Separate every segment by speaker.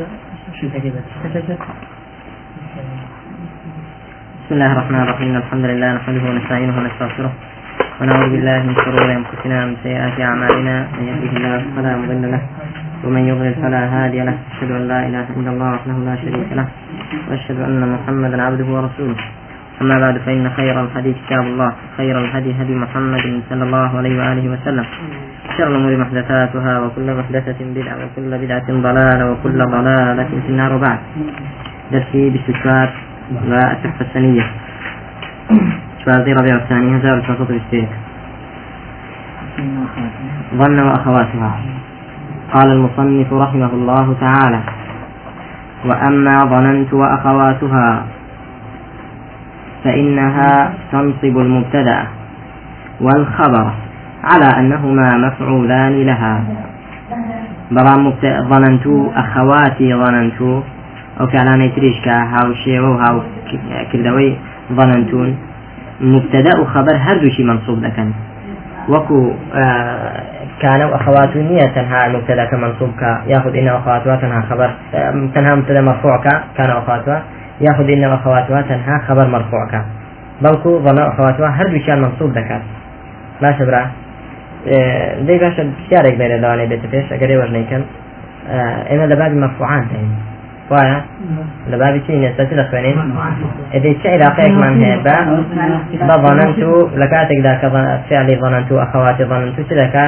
Speaker 1: بسم الله الرحمن الرحيم. الحمد لله نحمده ونستعينه ونستغفره ونعوذ بالله من شرور أنفسنا ومن سيئات أعمالنا. من يهده الله فلا مضل له ومن يضلل فلا هادي له. أشهد أن لا إله إلا الله وحده لا شريك له وأشهد أن محمدا عبده ورسوله. أما بعد فإن خير الحديث كتاب الله خير الهدي هدي محمد صلى الله عليه وآله وسلم. شر الأمور محدثاتها وكل محدثة بدعة وكل بدعة ضلالة وكل ضلالة في النار وبعد. درسي باستشفاء والتحفة السنية شوازي ربيع الثاني هزار الفصل بالسيك ظن وأخواتها. قال المصنف رحمه الله تعالى وأما ظننت وأخواتها فإنها تنصب المبتدأ والخبر. على أنهما مفعولان لها. بلا ظننت أخواتي ظننت ئەو کارانەی تریش کە هاوشێوە و ظننتون. مبتدأ و خبر هەردووشی منصوب دەکەن وەکو كان وأخواته نية تنها المبتدا كمنصوب كا. ياخذ إن وأخواتها تنها خبر تنها مبتدأ مرفوع كا كان وأخواتها ياخذ إن وأخواتها تنها خبر مرفوع كا. بلكو ظن أخواتها هردو شان منصوب دكات باشا برا دەی باشە پرسیارێک بێنە لەوانەیە بێتە پێش ئەگەرێ وەرنەیکەم ئێمە لە بابی مەفوعان دەین وایە لە بابی چی نێستەتی لە خوێنین ئەدەی چه علاقەیەکمان هەیە بە بە ظننت و لە کاتێکدا کە فعلی ظننت و ئەخەواتی ظننت و چ دەکا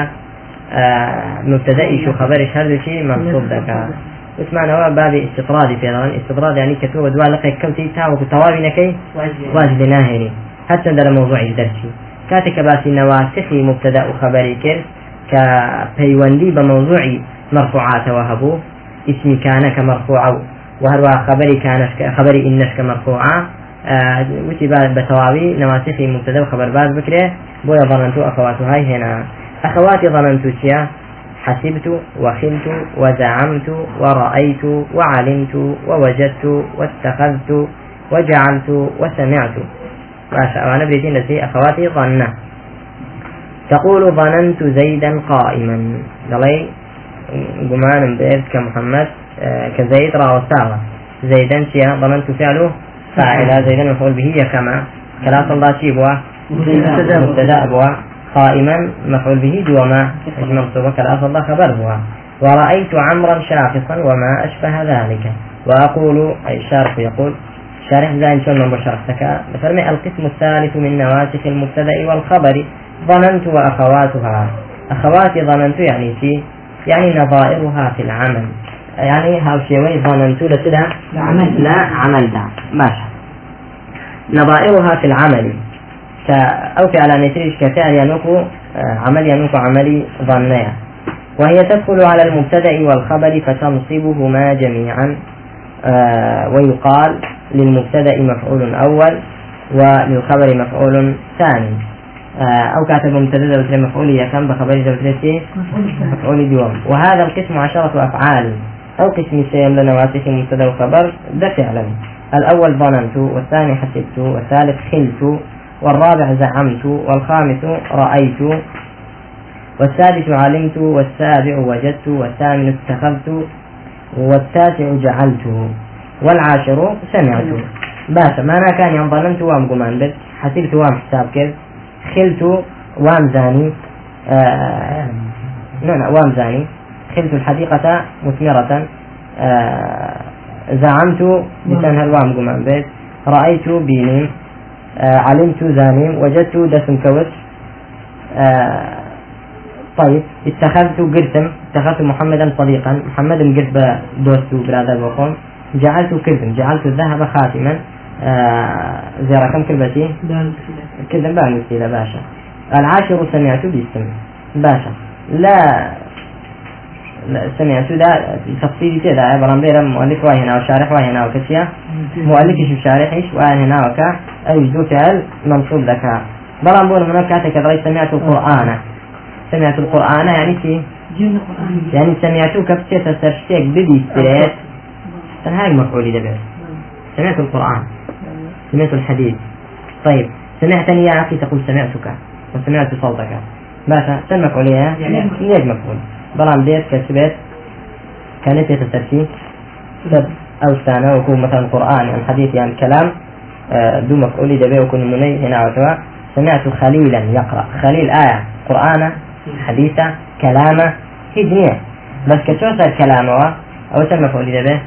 Speaker 1: مبتدئیش و خبرش هەردووچی منصوب دەکا وتمانەوە بابی استطرادی پێڵەن استطراد ینی کە تۆ بە دوا لەقێک کەوتی تاوەکو تەواوی نەکەی واجب لێ ناهێنی هەرچە دەرە مۆزوعی دەرچی کاتێک کە باسی نەواسخی مبتدا و خبری کرد کە پەیوەندی بە مۆزوعی مرفوعاتەوە هەبوو اسمي كان كمرفوع وهروها خبري كان خبري إنش كمرفوعة آه وتي بتواوي نواسخي مبتدا وخبر باز بكره بويا ظننت أخواتها هنا أخواتي ظننت تيا حسبت وخلت وزعمت ورأيت وعلمت ووجدت واتخذت وجعلت وسمعت باشا وأنا بريدين لسي أخواتي ظنة. تقول ظننت زيدا قائما. قالي قمان بيت كمحمد آه، كزيد راوساوة زيدا شيا ظننت فعله؟ فاعل زيدا مفعول به كما. كلا صلى شي بوا؟ مبتدأ بوا. قائما مفعول به دوما منصوبة كلا صلى خبر بوا. ورأيت عمرا شاخصا وما أشبه ذلك. وأقول أي الشارح يقول شارح من شرحتك فرمي القسم الثالث من نواسخ المبتدأ والخبر ظننت وأخواتها. أخواتي ظننت يعني في يعني نظائرها في العمل. يعني هاو شيوي ظننت لسدا لا عمل دا ماشي. نظائرها في العمل. أو في على نتريش كفعل ينوكو آه، عمل ينوكو عملي ظنيا وهي تدخل على المبتدأ والخبر فتنصبهما جميعا. آه ويقال للمبتدأ مفعول أول وللخبر مفعول ثاني آه، أو كاتب مبتدأ وتر مفعول كم بخبر زوجته مفعول دوم وهذا القسم عشرة أفعال. أو قسم سيم لنواسخ مبتدأ وخبر ده فعلا. الأول ظننت والثاني حسبت والثالث خلت والرابع زعمت والخامس رأيت والسادس علمت والسابع وجدت والثامن اتخذت والتاسع جعلت. والعاشر سمعت باشا ما أنا كان يوم ظننت وام قمان بس حسبت وام حساب كذا خلت وامزاني آه لا وام زاني خلت الحديقة مثمرة آه زعمت بسان هلوام قمان بيت رأيت بيني آه علمت زانيم وجدت دسم كوت آه طيب اتخذت قرتم اتخذت محمدا صديقا محمد قرت دوست برادر بقوم جعلت كرتم جعلت الذهب خاتما. آه زيارة كم كلبتي كذا بانسي لا باشا. العاشر سمعت بالسمع باشا. لا. سمعت دا تفصيلي كذا عبارة بيرا مؤلف واي هنا وشارح واي هنا وكسيا مؤلف شو شارح واي هنا وكا ذو فعل منصوب ذكاء برام بقول هناك كاتك رأي سمعت القرآن. سمعت القرآن يعني كي يعني سمعت كبسيت سرشتك بدي ستريت هاي مفعولي دبر سمعت القرآن. سمعت الحديث. طيب. سمعتني يا أخي تقول سمعتك. وسمعت صوتك. باشا شن مفعولية؟ يعني ليش مفعول. بلان ديت كسبت كانت يتسرشي أو ثاني وكون مثلا قرآن عن حديث يعني كلام آه، دو مفعولي دبي وكون مني هنا وتوا سمعت خليلا يقرأ. خليل آية. قرآن حديثة كلامة هي بس كشو صار أو سمع مفعولي دبي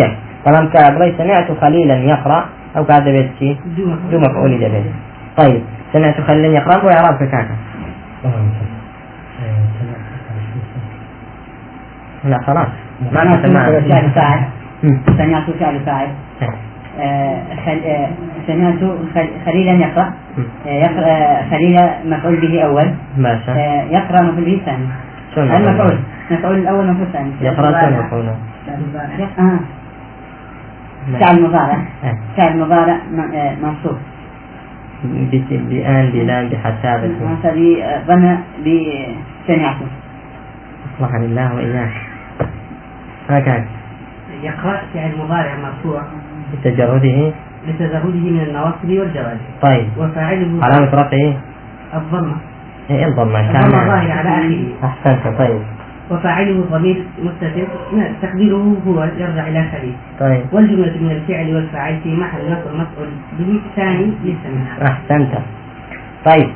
Speaker 1: يك طالما كابري سمعت خليلا يقرأ أو قاعد بيت دو مفعولي دبي طيب سمعت خليلا يقرأ هو إعراب كاكا؟ لا خلاص.
Speaker 2: ما فاعل سمعت فعل فاعل سمعت خليلا يقرأ. يقرأ خليلا مفعول به أول. يقرأ مفعول به ثاني المفعول. المفعول الأول مفعول ثاني
Speaker 1: يقرأ مفعول
Speaker 2: فعل مضارع فعل مضارع منصوب.
Speaker 1: بآن بلام بحسابة.
Speaker 2: ظن بسمعته
Speaker 1: أصلح الله وإياك. هكذا
Speaker 2: يقرأ فعل مضارع مرفوع.
Speaker 1: لتجرده
Speaker 2: لتجرده من النواصب والجوازم
Speaker 1: طيب.
Speaker 2: وفاعله
Speaker 1: علامة رفعه؟
Speaker 2: الضمة.
Speaker 1: إيه الضمة
Speaker 2: كان الضمة ظاهر على آخره.
Speaker 1: أحسنت طيب.
Speaker 2: وفاعله ضمير مستتر تقديره هو يرجع إلى خليل
Speaker 1: طيب.
Speaker 2: والجملة من الفعل والفاعل في محل نصب مفعول به ثاني للسمع
Speaker 1: أحسنت طيب.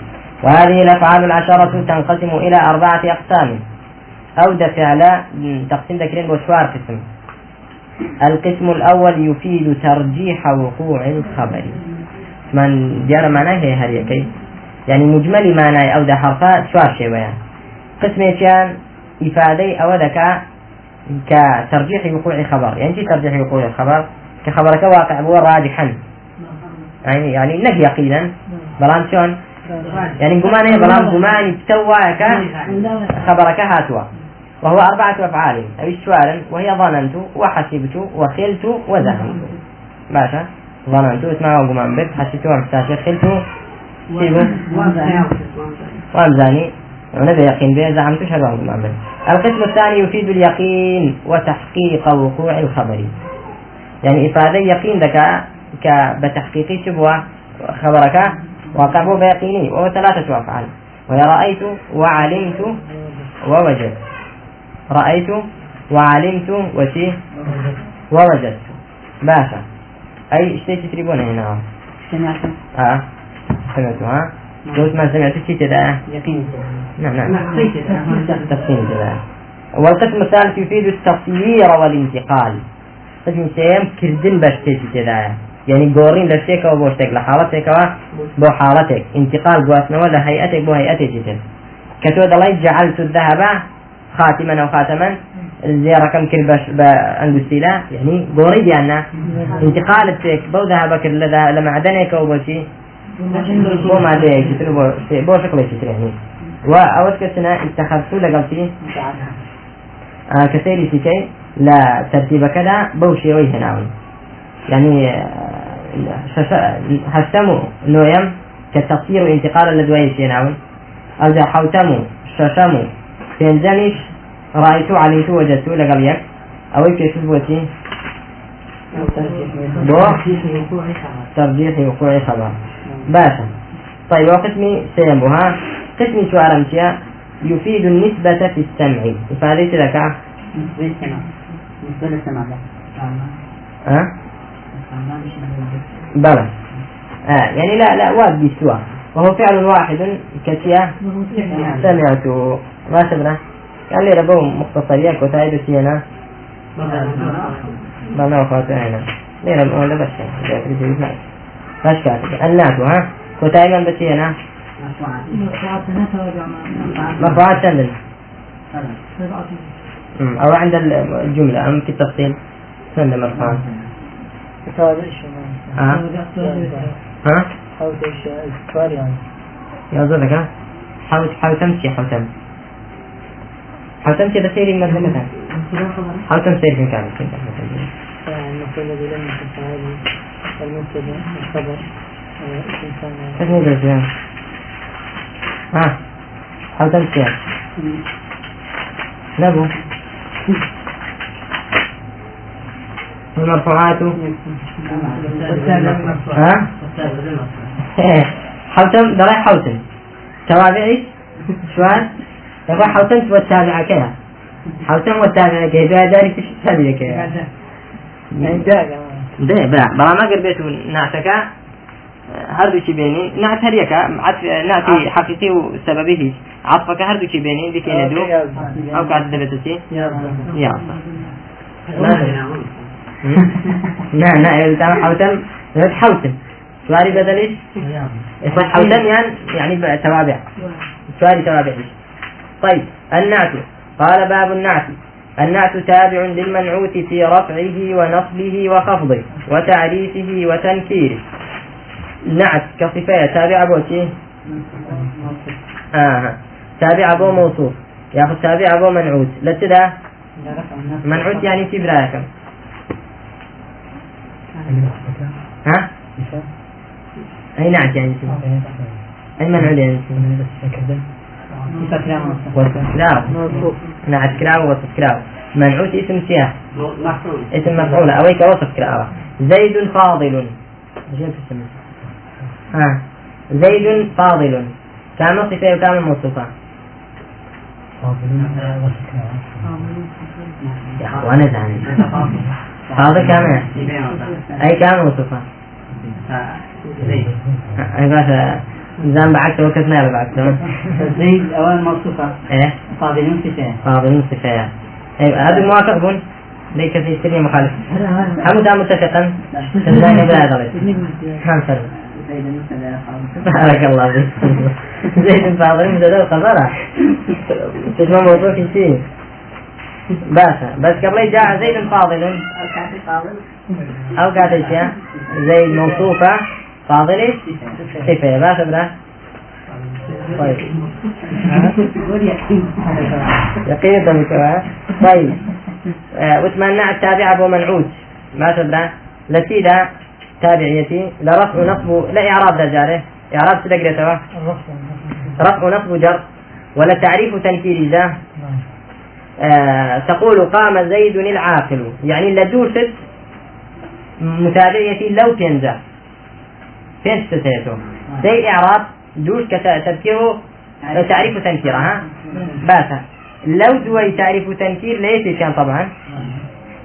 Speaker 1: وهذه الأفعال العشرة تنقسم إلى أربعة أقسام. أو ده فعل تقسيم ذكرين بوشوار قسم. القسم الأول يفيد ترجيح وقوع الخبر. من جار معناه هي هريكي يعني مجمل معناه أو ده حرفا شوار يعني قسم كان إفادة أو ذكاء كترجيح وقوع خبر. يعني ترجيح وقوع الخبر كخبرك واقع هو راجحا. يعني يعني نهي يقينا. بلان شون يعني قمان بلان قمان بتوا خبرك هاتوا. وهو أربعة أفعال. أو السؤال وهي ظننت وحسبت وخلت وزعمت باشا. ظننت اسمع قمان بك حسبت ومستاشر خلت. وامزاني ونبي يقين به زعمت شهد قمان بك القسم الثاني يفيد اليقين وتحقيق وقوع الخبر. يعني إفادة يقين ذكاء بتحقيق شبوة خبرك واقع بيقيني. وهو ثلاثة أفعال. وهي رأيت وعلمت ووجدت. رأيت وعلمت وشي ووجدت. باشا. أي شيء تشربون هنا؟
Speaker 2: سمعت
Speaker 1: آه. سمعت ها؟ لو ما سمعت شيء كذا
Speaker 2: يقين
Speaker 1: نعم نعم تفصيل كذا والقسم الثالث يفيد التصوير والانتقال قسم سيم كردن بشتي كذا يعني قورين لشتيك أو بوشتك لحالتك بو حالتك انتقال بواسنا ولا هيئتك بو هيئتك جدا كتود الله جعلت الذهب خاتما أو خاتما زيارة كم كل بش بأنجستيلا يعني قوري ديالنا انتقال تك بو ذهبك لمعدنك أو بوشي بو معدنك بو بو شكل يعني وأود كسنا اتخذت لقلتي آه كثير سيكي لا ترتيب كذا بوشي ويه ناوي يعني آه، هشتمو نويم كتصير انتقال الذي ويه ناوي أو حوتمو ششمو پێنجەمیش ڕایت و علیت و وەجەت و لەگەڵ یەک. ئەوەی پێشت بۆچی بۆ؟ ترجيح وقوع خبر. باشا طيب وقسمي سيم بها. قسمي شو أرمتيا يفيد النسبة في السمع. إفادة لك؟ أه؟ بلى. آه يعني لا لا واد بسوا وهو فعل واحد كتيا؟ سمعت ما شبنا قال لي ربو مختصرية كتايد سينا. بنا وفاتو هنا ليه ربو؟ ولا بس. باش كاتب الناس ها كتايد من بس هنا مرفوعات سندل أو عند الجملة أم في التفصيل سند مرفوعات ها ها يا زلمة حاول حاول تمشي حاول تمشي حاول تمشي بسيري من مثلا حاول تمشي في مكانك
Speaker 2: المبتدا الخبر
Speaker 1: اسمه ده ها حاول تمشي نبو المرفوعات ها حوتم دراي حوتم توابعي شوان يبقى حوتم والتابعة كذا حوتم والتابعة كذا داري تش تابعة كذا دێ برا بەڵام ئەگەر بێت و ناتەکە هەردووکی بێنین نات هەریەکە ناتی حقیقی و سەبەبی هیچ عطفەکە هەردووکی بێنین بکەینە دوو ئەو کات دەبێتە چی یاسا نا نا حوتم حوتم سواري بدلش حوتم يعني يعني توابع سواري توابع طيب النعت قال باب النعت النعت تابع للمنعوت في رفعه ونصبه وخفضه وتعريفه وتنكيره. نعت كصفة تابع بوتي آه. تابع بو موصوف. ياخذ تابع بو منعوت. لتدا منعوت يعني في براكم ها؟ أي نعت يعني أي منعوت يعني كراو نعت وصف منعوت اسم سياح. اسم مفعول. أويك وصف كراو زيد فاضل. ها. زيد فاضل. كام صفة وكام موصوفة يا فاضل كام أي كام موصوفة اي قاعدة زان بعكس وكتنا بعكس
Speaker 2: زيد أول موصوفة
Speaker 1: إيه؟
Speaker 2: فاضل صفة.
Speaker 1: فاضل صفة. أيوه هذا موافق بون؟ ليك في سنة مخالف حمد متفقا؟ تنزاني بلا ضغط خمسة بارك الله فيك. زيد فاضل مبتدا الخبر تسمى موضوع في شيء باشا بس قبل جاء زيد فاضل. أو قاعد أشياء زيد موصوفة فاضل صفة باشا بلا طيب. يقين تمك طيب. وتمنع التابع أبو منعوت. ما تبرا لسيدا تابعيتي. لرفع نصب لا إعراب ذا جاره إعراب سدقرة رفع نصب جر. ولا تعريف تنكير ذا آه تقول قام زيد العاقل. يعني لدوست متابعيتي لو تنزع. فين ستيتو زي إعراب دوش كتذكيره تعريف تنكير ها؟ باسا. لو دوي تعريف تنكير ليش كان طبعا؟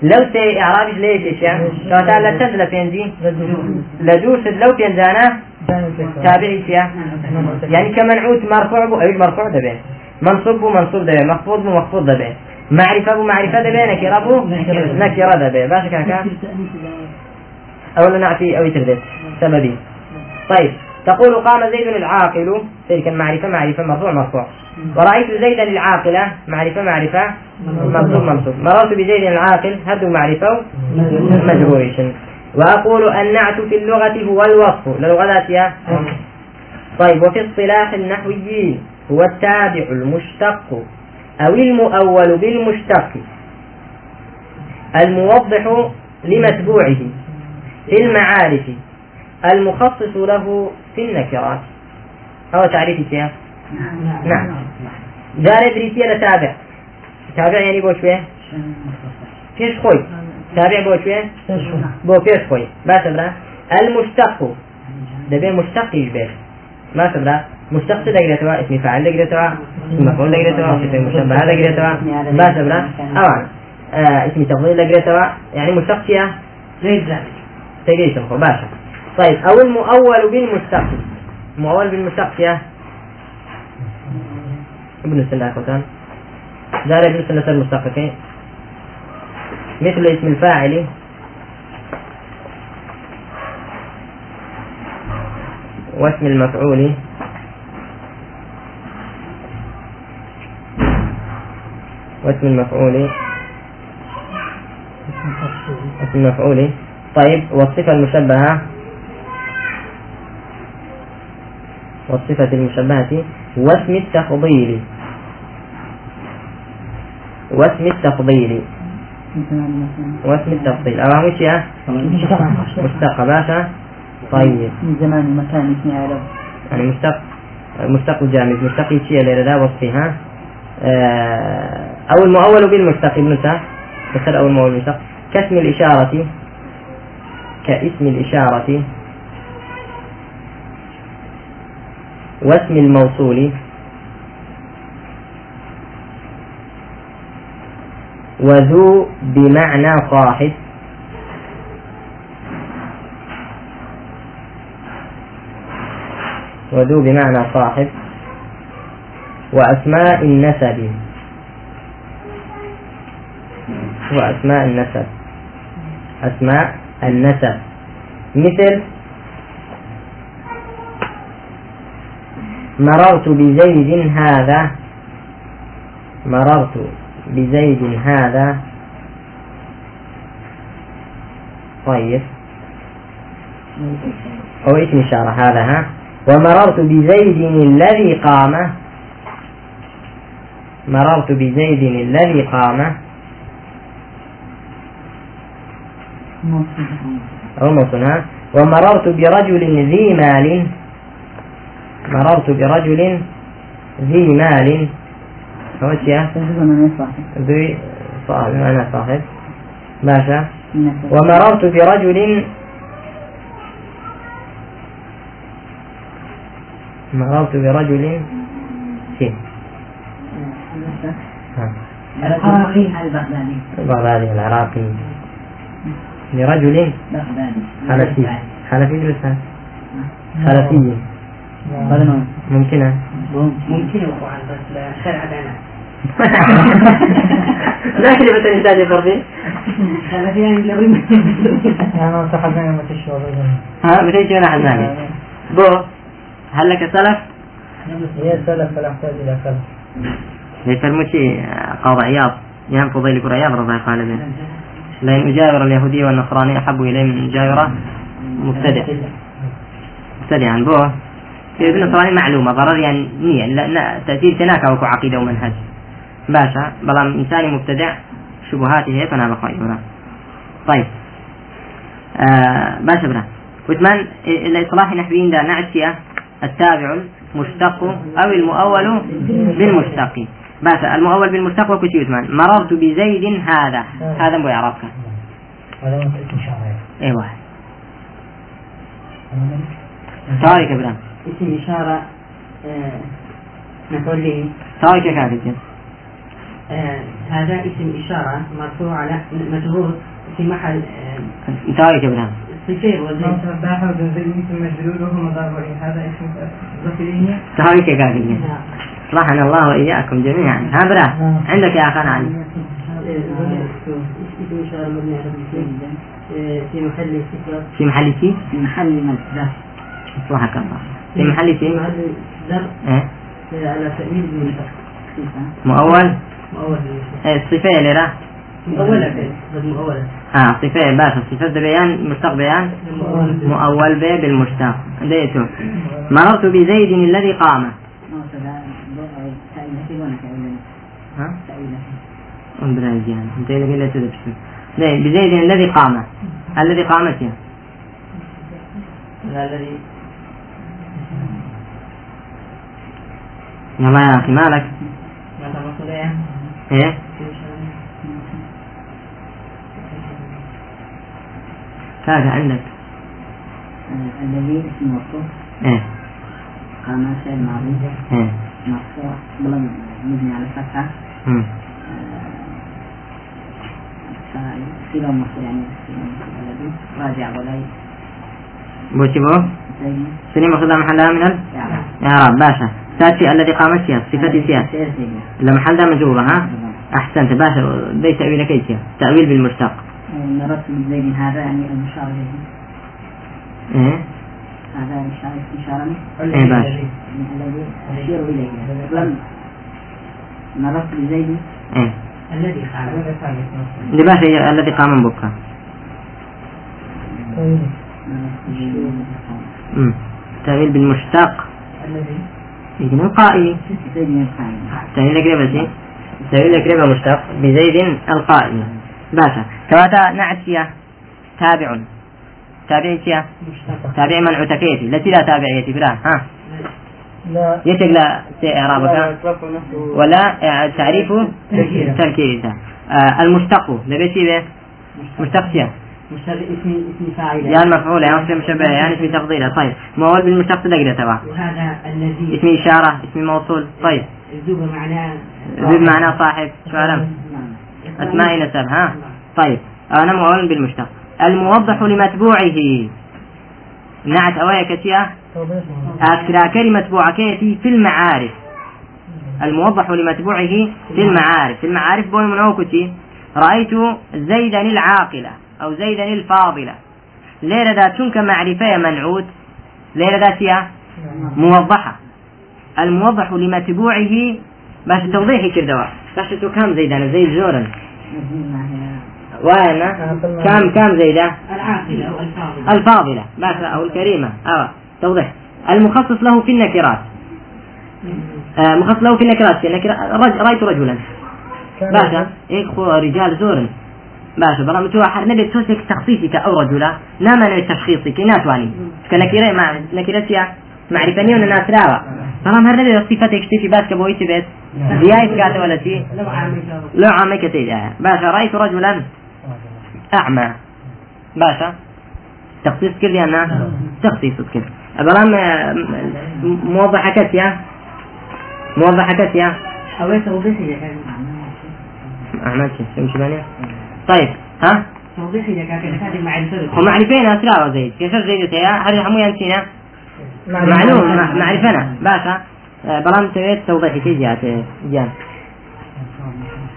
Speaker 1: لو سي إعرابي ليش إيش يعني؟ لا تنزل فينزي لدوس لو فينزانا تابعي فيها يعني؟ كمنعوت مرفوع بو أي مرفوع دبي منصوب بو منصوب دبي مخفوض بو مخفوض دبي معرفة بو معرفة دبي نكرة بو نكرة دبي باش كاكا أولا نعطي أو يتردد سببي طيب. تقول قام زيد العاقل. تلك المعرفة معرفة مرفوع مرفوع. ورأيت زيدا العاقلة معرفة معرفة منصوب منصوب مررت بزيد العاقل. هذا معرفة مجروريش وأقول النعت في اللغة هو الوصف. للغات يا طيب. وفي اصطلاح النحويين هو التابع المشتق أو المؤول بالمشتق. الموضح لمتبوعه في المعارف. المخصص له في النكرات. هو تعريف الشيخ نعم. جاري بريتيا لتابع تابع. يعني بو شوية فيش خوي. تابع بو شوية بو فيش خوي. ما تبرا المشتق. دبي مشتق يجبر. ما تبرا مشتق دقيقتها اسم فاعل دقيقتها اسم مفعول دقيقتها صفة مشبهة دقيقتها ما تبرا أوان آه اسم تفضيل دقيقتها يعني مشتق فيها
Speaker 2: زيد ذلك
Speaker 1: تقيت باشا. طيب أو المؤول بالمشتق المؤول بالمشتق فيها ابن السنة أخوتان. دار ابن السنة المشتقة مثل اسم الفاعل. واسم المفعول. واسم المفعول. اسم المفعول. طيب والصفة المشبهة. والصفة المشبهة واسم التفضيل واسم التفضيل واسم التفضيل أو مش يا مشتق باشا طيب.
Speaker 2: من زمان المكان اسمي علم
Speaker 1: يعني مشتق مشتق جامد. مشتق شيء لردا وصفها آه، أو المؤول بالمشتق ابن بس أو المؤول بالمشتق كاسم الإشارة. كاسم الإشارة. واسم الموصول. وذو بمعنى صاحب. وذو بمعنى صاحب. وأسماء النسب. وأسماء النسب. أسماء النسب. مثل مررت بزيد هذا مررت بزيد هذا. طيب. أو اسم إشارة هذا ها؟ ومررت بزيد الذي قام. مررت بزيد الذي قام. ها؟ ومررت برجل ذي مال. مررت برجل ذي مال. هو ذي صاحب أنا صاحب. ماشى ومررت برجل مررت برجل سين.
Speaker 2: العراقي. البغدادي.
Speaker 1: البغدادي العراقي. لرجل
Speaker 2: بغدادي
Speaker 1: حنفي. حنفي لسان حنفي. ممكنة.
Speaker 2: ممكن وقوعا بس لا شرع دانا
Speaker 1: لا كلمة إنتاج فردي
Speaker 2: حنفي يعني لو
Speaker 3: أنا صحابي ما تشوف
Speaker 1: ها بتيجي أنا حزاني بو هل لك سلف؟
Speaker 3: هي سلف فلا أحتاج إلى سلف.
Speaker 1: يفرموشي قاضي عياض. يهم فضيل بن عياض رضي الله عنه لأن أجاور اليهودي والنصراني أحب إليه من مجاورة مبتدع مبتدعا بو. في ابن النصراني معلومة ضرر يعني نية لا تأثير تناكا وكو عقيدة ومنهج باشا بلام إنسان مبتدع شبهاته هي فأنا بخيرها طيب. آه باشا برا. وثمان الإصلاح النحويين ده نعت التابع المشتق أو المؤول بالمشتق. باشا المؤول بالمشتق وكو وثمان مررت بزيد هذا. هذا مو يعرفك
Speaker 3: هذا اسم شرعي
Speaker 1: أيوه تارك إبراهيم
Speaker 2: اسم إشارة آه، نقول لي.
Speaker 1: تارك كاتب
Speaker 2: آه، هذا اسم إشارة مرفوع على مجرور في محل آه،
Speaker 1: تارك إبراهيم.
Speaker 2: صفير
Speaker 3: زيد اسم مجرور وهو هذا اسم إليه
Speaker 1: تارك كاتب صلحنا الله وإياكم جميعا. ها برا عندك يا أخانا علي.
Speaker 2: اسم إشارة مبني على في محل
Speaker 1: في محل
Speaker 2: في محل مصدر
Speaker 1: صلحك الله. في محل
Speaker 2: في محل مصدر
Speaker 1: إيه؟
Speaker 2: على بالمصدر
Speaker 1: مؤول؟
Speaker 2: مؤول.
Speaker 1: إيه الصفة اللي راح.
Speaker 2: مؤولة مؤولة
Speaker 1: آه صفة باشا صفة بيان مشتق بيان مؤول. به بالمشتق. ديته مررت بزيد الذي قام. ها؟ بزيد الذي قام. الذي قامت يا
Speaker 2: الذي
Speaker 1: يلا يا أخي مالك إيه؟ كذا عندك.
Speaker 2: الذي اسم موصوف
Speaker 1: إيه؟
Speaker 2: قام فعل ماضي
Speaker 1: إيه؟
Speaker 2: مرفوع بلم مبني على الفتحة
Speaker 1: مم.
Speaker 2: صلة مصدر يعني الذي راجع ولا
Speaker 1: بوشي بو سني مخذها محلها من ال؟
Speaker 2: يعني
Speaker 1: إعراب باشا. تاتي الذي قامت فيها صفتي فيها المحل ده مجرورة ها؟ أحسنت باشا ده تأويل كيف؟ فيها تأويل بالمشتق
Speaker 2: مررت من زيد هذا يعني المشار
Speaker 1: إيه؟
Speaker 2: هذا إشارة إشارة
Speaker 1: إيه باشا
Speaker 2: الذي أشير إليه. لم مررت بزيد
Speaker 1: إيه.
Speaker 2: الذي قام.
Speaker 1: الذي قام
Speaker 2: قام
Speaker 1: مم. تأويل بالمشتق.
Speaker 2: الذي
Speaker 1: يمكن القائم تأويل قريبة تأويل قريبة مشتق بزيد القائم باشا. كواتا نعتية تابع تابعيتية تابع منع تكيتي التي لا تابعيتي. برا ها.
Speaker 3: لا.
Speaker 1: يتق لا إعرابك. ولا تعريفه
Speaker 3: تركيبة.
Speaker 1: تركيبه آه المشتق. لبيتي به. مشتق
Speaker 2: اسم اسم فاعل.
Speaker 1: يا المفعول يا اسم مشبه يعني اسم تفضيله طيب. مول بالمشتق تبع
Speaker 2: وهذا الذي
Speaker 1: اسم إشارة اسم موصول. طيب.
Speaker 2: ذو معناه
Speaker 1: ذو معنى صاحب. شو علم؟ أسماء نسب ها؟ طيب. أنا مؤول بالمشتق. الموضح لمتبوعه. نعت أوايا كتيا. أذكر كلمة بوعكيتي في المعارف. الموضح لمتبوعه في المعارف. في المعارف بون منوكتي. رأيت زيدا العاقلة. أو زيدا الفاضلة. ليرة ذات شنك معرفة منعوت؟ ليرة ذات موضحة. الموضح لمتبوعه باش توضيحي كردوا باش كم زيدا؟ زيد زورا وأنا؟ كم كم
Speaker 2: أو الفاضلة.
Speaker 1: الفاضلة. باشا أو الكريمة. أو توضيح. المخصص له في النكرات. آه مخصص له في النكرات. في النكرات رج... رأيت رجلا. باشا إخوة رجال زور باشا برا متوا حر نبي توسك تخصيصك أو رجلا لا مانع تشخيصك ناتواني كنكرة مع نكرة معرفة نيون الناس راوة. بەڵام هەر نەبێت صفتێک شتێکی باس کە بۆی بێت دیای بکاتەوە لە چی
Speaker 2: لو عامل
Speaker 1: لو عامەی کە تێدایە باشە ڕایت رجلا أعمى. باشا تخصيص كرد يعني تخصيص كرد بەڵام موضحة كتيا موضحة كتيا
Speaker 2: أو توضيحي لك
Speaker 1: أعمال شو معناه طيب ها؟ هم معرفين أسرع وزيد كيف زيد تيا هذه حمو ينسينا معلوم مع- معرفنا. باشا آه، بلام تريد توضيحي كي جات جان.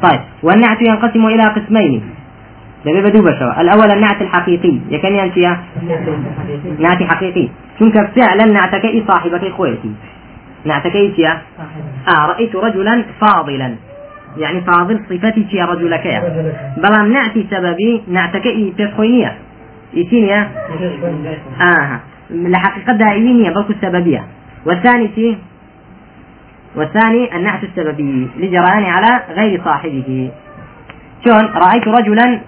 Speaker 1: طيب والنعت ينقسم إلى قسمين. دبي بدو بشوا الأول النعت الحقيقي. يكن ينتيا نعت حقيقي. شنك فعلا نعتك صاحبك خويتي نعتك إيتيا آه رأيت رجلا فاضلا. يعني فاضل صفتي يا رجلك يا. بلام نعتي سببي نعتك إي تخوينية إيتينيا؟ آه. لحقيقة دائمية بلكو السببية. والثاني تي والثاني النعت السببي لجريان على غير صاحبه. شلون؟ رأيت رجلا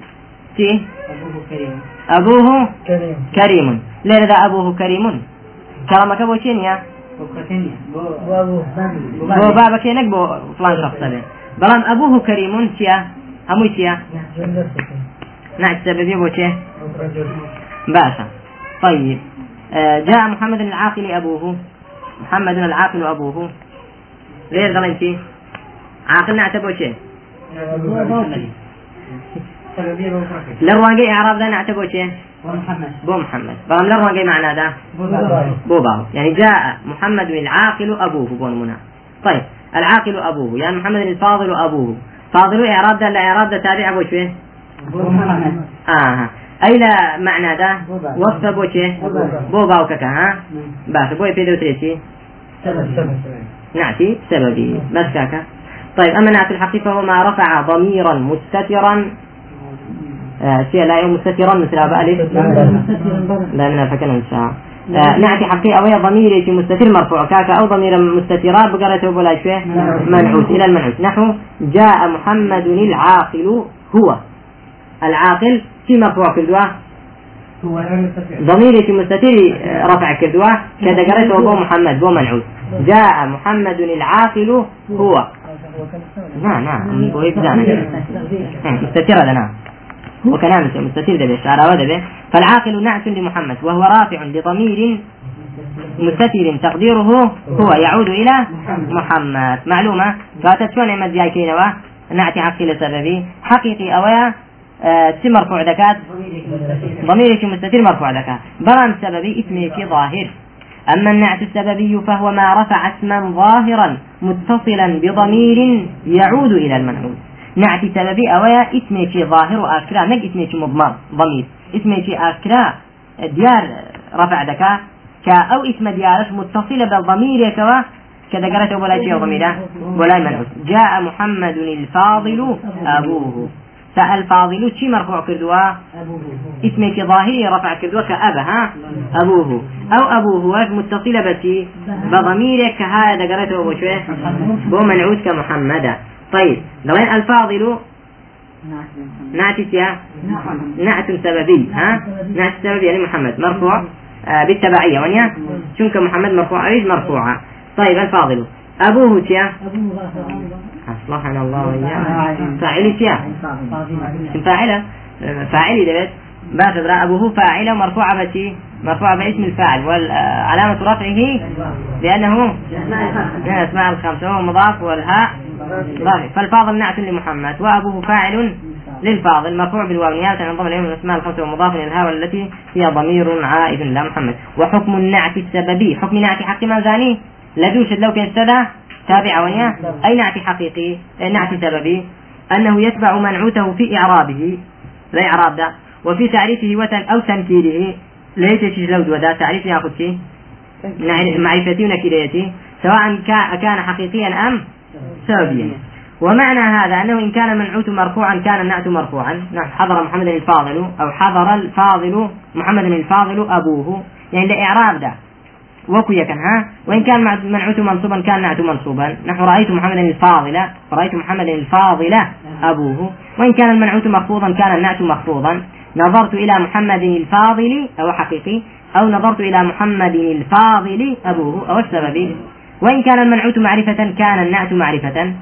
Speaker 1: تي
Speaker 2: أبوه كريم.
Speaker 1: أبوه
Speaker 3: كريم
Speaker 1: كريم ليه ذا أبوه كريم. كرمك أبو
Speaker 2: وكتنيا
Speaker 3: وابوه
Speaker 1: بو بابك ينك بو فلان شخص به بلان أبوه كريم. تيا همو تيا نعت السببي بو تيه
Speaker 3: رجل.
Speaker 1: باشا طيب. آه، جاء محمد العاقل أبوه. محمد العاقل أبوه. غير ظلمتي عاقل نعتبه شيء
Speaker 2: سببية بوفرك
Speaker 1: لرواقي إعراب ذا نعتبه شيء
Speaker 2: ومحمد
Speaker 1: بو محمد. بلام لرواقي معنى ذا. بو بابو يعني جاء محمد العاقل أبوه. بون منا. طيب. العاقل أبوه. يعني محمد الفاضل أبوه. فاضل إعراب ذا الإعراب ذا تابع أبو شيء
Speaker 2: ومحمد
Speaker 1: آه. أي لا معنى ذا وصف بو شيء بو باو كك ها؟ باش بو يفيدو تيشي نعتي سببي. بس كاكا طيب أما نعت الحقيقة هو ما رفع ضميرا مستترا. آه شيء لا يوم مستترا مثل أبا ألف؟ لا. من فكنا إن شاء آه نعت حقيقة وهي ضمير في مستتر مرفوع. كاكا أو ضمير مستترا بقرته بلا شيء منعوت إلى المنعوت نحو جاء محمد العاقل هو. العاقل في مرفوع كردوه
Speaker 2: هو
Speaker 1: ضميري في مستتر آه، رفع كردوه كذا قرأته بو محمد بو منعوت جاء محمد العاقل هو. نعم نعم. مستتر. هذا نعم وكلام مستتر ده بشعر هذا فالعاقل نعت لمحمد وهو رافع لضمير مستتر تقديره هو يعود إلى محمد. معلومة؟ فأتت شلون عمد جاي كينوا نعتي عقل سببي. حقيقي أويا آه، تي مرفوع دكات؟ ضميري في مستتر مرفوع دكات. برام سببي اسمي في ظاهر. أما النعت السببي فهو ما رفع اسما ظاهرا متصلا بضمير يعود إلى المنعوت. نعت سببي أويا اسمي في ظاهر آكرا نق اسمي في مضمر ضمير اسمي في آكرا ديار رفع دكا كا أو اسم ديارش متصلة بالضمير كوا كذا قرأت ولا شيء ضميره ولا منعوت جاء محمد الفاضل أبوه. فالفاضل شي مرفوع
Speaker 2: أبوه
Speaker 1: اسمي في ظاهري رفع كردوا كأبا ها؟ أبوه. أو أبوه متصلة بتي بضميرك كهذا قرأته أبو شوي بو كمحمد طيب لوين الفاضل نعت يا؟ نعت سببي ها؟ نعت سببي يعني محمد مرفوع. آه بالتبعية ونيا شنك محمد مرفوع إيش مرفوعة. طيب الفاضل أبوه تيا أصلحنا الله وإياه. فاعل تيا فاعلة. فاعلي دبت باخذ رأى أبوه فاعلة مرفوعة بتي مرفوعة باسم الفاعل. وعلامة رفعه لأنه من الأسماء الخمسة. وهو مضاف والهاء. ضارب فالفاضل نعت لمحمد وأبوه فاعل للفاضل مرفوع بالواو نيابة عن ضمن اليوم الأسماء الخمسة ومضاف إلى الهاء والتي هي ضمير عائد لا محمد. وحكم النعت السببي حكم نعت حق مازاني لدوش لو كان استدى تابع وياه أي نعت حقيقي نعت سببي أنه يتبع منعوته في إعرابه لا إعراب ده وفي تعريفه وتن أو تنكيره ليش شيء لو ده تعريف ياخذ شيء معرفتي ونكيريتي سواء كان حقيقيا أم سببيا ومعنى هذا أنه إن كان المنعوت مرفوعا كان النعت مرفوعا. نعم حضر محمد الفاضل أو حضر الفاضل محمد الفاضل أبوه. يعني لإعراب ده. وكي كان ها؟ وإن كان منعوت منصوبا كان نعت منصوبا. نحن رأيت محمد الفاضل رأيت محمد الفاضل أبوه. وإن كان المنعوت مخفوضا كان النعت مخفوضا نظرت إلى محمد الفاضل أو حقيقي أو نظرت إلى محمد الفاضل أبوه. أو السبب. وإن كان المنعوت معرفة كان النعت معرفة.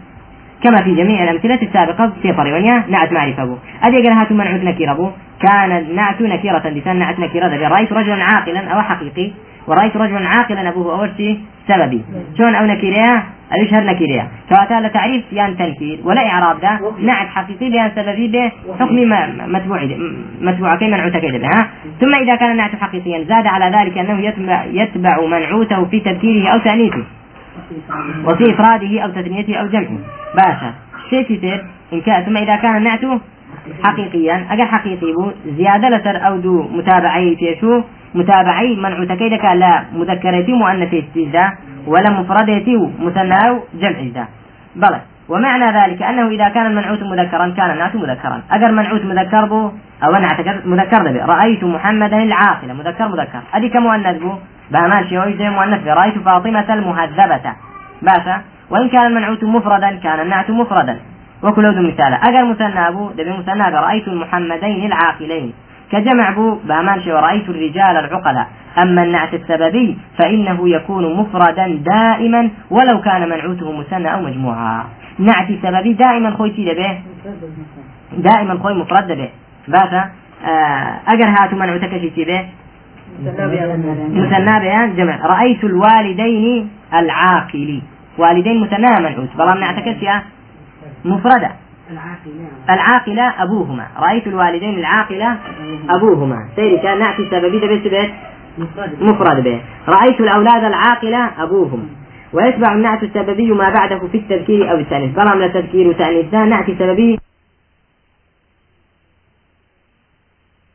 Speaker 1: كما في جميع الأمثلة السابقة في طريقة نعت معرفة. أبو أدي قال هاتوا منعوت نكير أبو. كان النعت نكيرة لسان نعت نكيرة رأيت رجلا عاقلا أو حقيقي. ورأيت رجلا عاقلا أبوه أول شيء سببي. شلون أو نكيريا؟ أو يشهر نكيريا. فأتى تعريف يان تنكير. ولا إعراب ده نعت حقيقي بيان سببي به. حكم متبوع متبوع كي منعوت ها؟ ثم إذا كان النعت حقيقيا زاد على ذلك أنه يتبع, يتبع منعوته في تذكيره أو تأنيثه. وفي إفراده أو تثنيته أو جمعه. باشا. شيء كثير إن كان ثم إذا كان النعت حقيقيا. أجل حقيقي بو زيادة لسر أو دو متابعي في شو متابعي منع تكيدك لا مذكرتي مؤنث استجدا ولا مفردتي مثنى جمع جدا بلى. ومعنى ذلك أنه إذا كان المنعوت مذكرا كان النعت مذكرا. أجر منعوت مذكر بو أو نعت مذكر به رأيت محمدا العاقل. مذكر مذكر. أدي كمؤنث بو بأمان شيء زي مؤنث رأيت فاطمة المهذبة. باشا وإن كان المنعوت مفردا كان النعت مفردا. وكل ذو مثال. أجر مثنى أبو دبي مثنى رأيت المحمدين العاقلين. كجمع بو بأمان شيء ورأيت الرجال العقلاء. أما النعت السببي فإنه يكون مفردا دائما ولو كان منعوته مثنى أو مجموعة. نعت سببي دائما خوي تي به دائما خوي مفرد به آه، أجر هاتو منعوتك شي به مثنى بيان جمع رأيت الوالدين العاقل والدين مثنى منعوت بلا نعتكس يا مفردة. العاقلة. أبوهما. رأيت الوالدين العاقلة أبوهما. سيري كان نعتي سببي. ده بيت مفرد به. رأيت الأولاد العاقلة أبوهم. ويتبع النعت السببي ما بعده في التذكير أو التأنيث. بلا من التذكير وتأنيث. نعت سببي.